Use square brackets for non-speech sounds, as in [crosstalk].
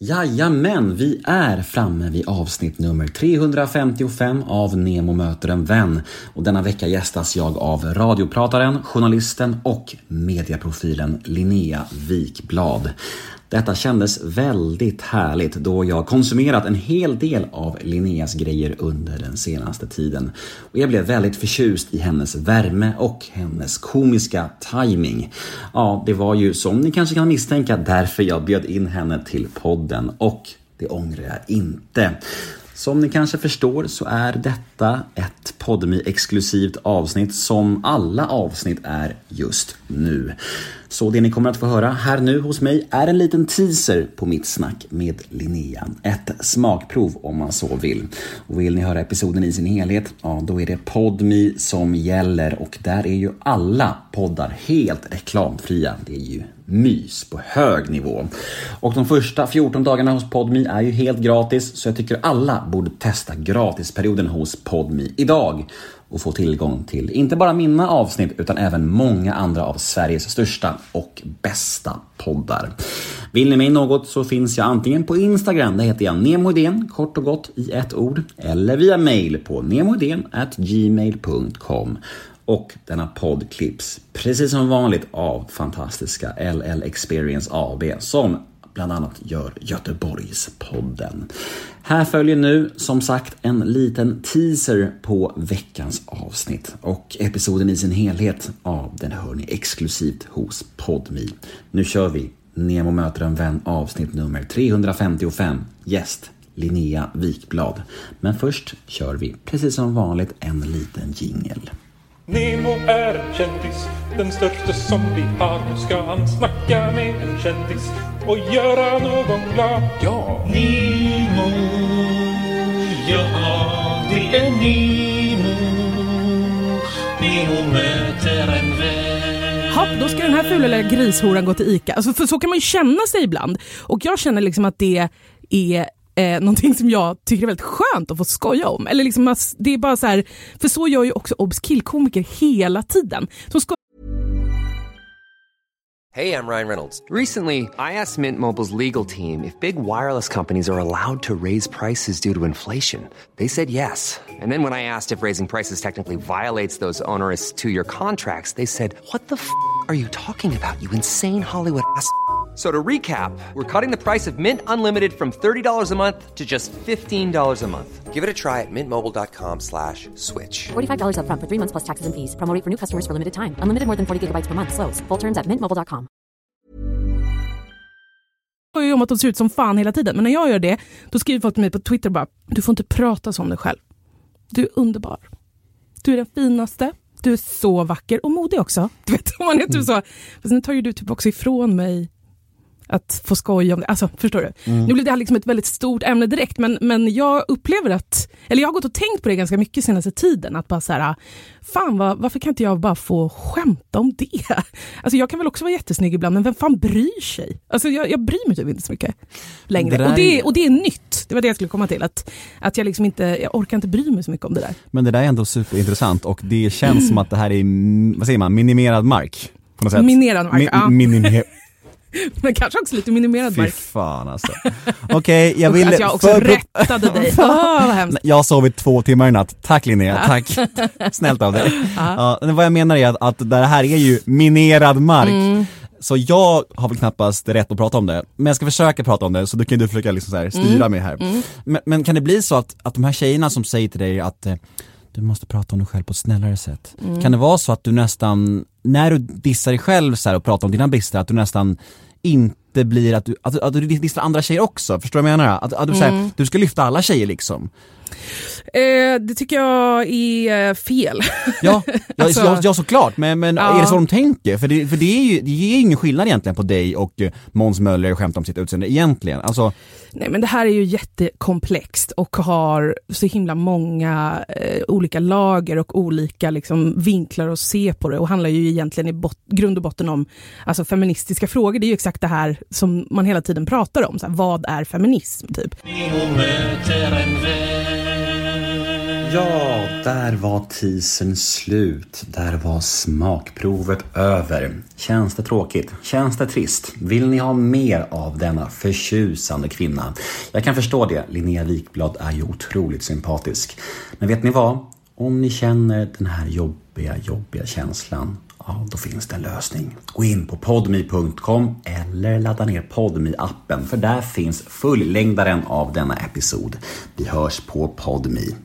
Jajamän, vi är framme vid avsnitt nummer 355 av Nemo möter en vän. Och denna vecka gästas jag av radioprataren, journalisten och mediaprofilen Linnea Wikblad. Detta kändes väldigt härligt då jag konsumerat en hel del av Linneas grejer under den senaste tiden. Och jag blev väldigt förtjust i hennes värme och hennes komiska timing. Ja, det var ju som ni kanske kan misstänka därför jag bjöd in henne till podden och det ångrar jag inte. Som ni kanske förstår så är detta ett podmi exklusivt avsnitt som alla avsnitt är just nu. Så det ni kommer att få höra här nu hos mig är en liten teaser på mitt snack med Linnea. Ett smakprov om man så vill. Och vill ni höra episoden i sin helhet, ja då är det Podmi som gäller och där är ju alla poddar helt reklamfria. Det är ju mys på hög nivå. Och de första 14 dagarna hos Podmi är ju helt gratis så jag tycker alla borde testa gratisperioden hos Podmi idag och få tillgång till inte bara mina avsnitt utan även många andra av Sveriges största och bästa poddar. Vill ni mig något så finns jag antingen på Instagram, där heter jag nemoidén, kort och gott i ett ord, eller via mail på gmail.com och denna podd klipps precis som vanligt av fantastiska LL Experience AB som bland annat gör Göteborgspodden. Här följer nu som sagt en liten teaser på veckans avsnitt och episoden i sin helhet, ja, den hör ni exklusivt hos Podmi. Nu kör vi Nemo möter en vän avsnitt nummer 355. Gäst Linnea Wikblad. Men först kör vi precis som vanligt en liten jingel. Nemo är en kändis, den största som vi har. Nu ska han snacka med en kändis och göra någon glad. Ja! Nemo, ja det är Nemo. Nemo möter en vän. Ja, då ska den här fula lilla grishoran gå till ICA. Alltså, för så kan man ju känna sig ibland. Och jag känner liksom att det är eh, någonting som jag tycker är väldigt skönt att få skoja om. Eller liksom, det är bara så här, för så gör ju också Obs killkomiker hela tiden. De sko- Hey, I'm Ryan Reynolds. Recently, I asked Mint Mobile's legal team if big wireless companies are allowed to raise prices due to inflation. They said yes. And then when I asked if raising prices technically violates those onerous two year contracts, they said, What the f are you talking about, you insane Hollywood ass? So to recap, we're cutting the price of Mint Unlimited from $30 a month to just $15 a month. Give it a try at mintmobile.com slash switch. $45 upfront for three months plus taxes and fees. Promo rate for new customers for limited time. Unlimited more than 40 gigabytes per month. Slows. Full terms at mintmobile.com. skojar ju om att de ser ut som fan hela tiden. Men när jag gör det, då skriver folk till mig på Twitter bara, du får inte prata som dig själv. Du är underbar. Du är den finaste. Du är så vacker och modig också. Du vet, om man är typ så. Fast nu tar ju du typ också ifrån mig att få skoja om det. Alltså, förstår du? Nu blir det här liksom ett väldigt stort ämne direkt, men, men jag upplever att, eller jag har gått och tänkt på det ganska mycket senaste tiden, att bara så här, fan vad, varför kan inte jag bara få skämta om det? [laughs] Alltså jag kan väl också vara jättesnygg ibland, men vem fan bryr sig? Alltså jag, jag bryr mig typ inte så mycket längre. Det där och, det, är- och det är nytt, det var det jag skulle komma till, att, att jag liksom inte, jag orkar inte bry mig så mycket om det där. Men det där är ändå superintressant och det känns som att det här är, mm, vad säger man, minimerad mark? På något sätt. Minerad mark, ja. minimer- [laughs] [laughs] Men kanske också lite minimerad Fy mark. fan alltså. Okej, jag Usch, vill... att jag också för- rättade dig. Åh, vad hemskt. Jag har sovit två timmar i natt. Tack Linnea, tack. Snällt av dig. Ja, vad jag menar är att, att det här är ju minerad mark. Mm. Så jag har väl knappast rätt att prata om det, men jag ska försöka prata om det så då kan du försöka liksom så här styra Mm. mig här. Men, men kan det bli så att, att de här tjejerna som säger till dig att eh, du måste prata om dig själv på ett snällare sätt. Mm. Kan det vara så att du nästan, när du dissar dig själv så och pratar om dina brister, att du nästan inte blir att du, att, att du dissar andra tjejer också, förstår du vad jag menar? Att, att du, Mm. här, du ska lyfta alla tjejer liksom. Eh, det tycker jag är fel. [laughs] Ja, ja, Alltså- ja, ja såklart, men, men Ja. är det så de tänker? För det, för det, är ju, det ger ju ingen skillnad egentligen på dig och eh, Måns Möller skämt om sitt utseende egentligen. Alltså, Nej men det här är ju jättekomplext och har så himla många eh, olika lager och olika liksom, vinklar att se på det och handlar ju egentligen i bot- grund och botten om alltså, feministiska frågor. Det är ju exakt det här som man hela tiden pratar om. Så här, vad är feminism? Typ. Ja, där var teasern slut. Där var smakprovet över. Känns det tråkigt? Känns det trist? Vill ni ha mer av denna förtjusande kvinna? Jag kan förstå det. Linnea Wikblad är ju otroligt sympatisk. Men vet ni vad? Om ni känner den här jobbiga, jobbiga känslan Ja, då finns det en lösning. Gå in på podmi.com eller ladda ner podmi-appen, för där finns fullängdaren av denna episod. Vi hörs på podmi.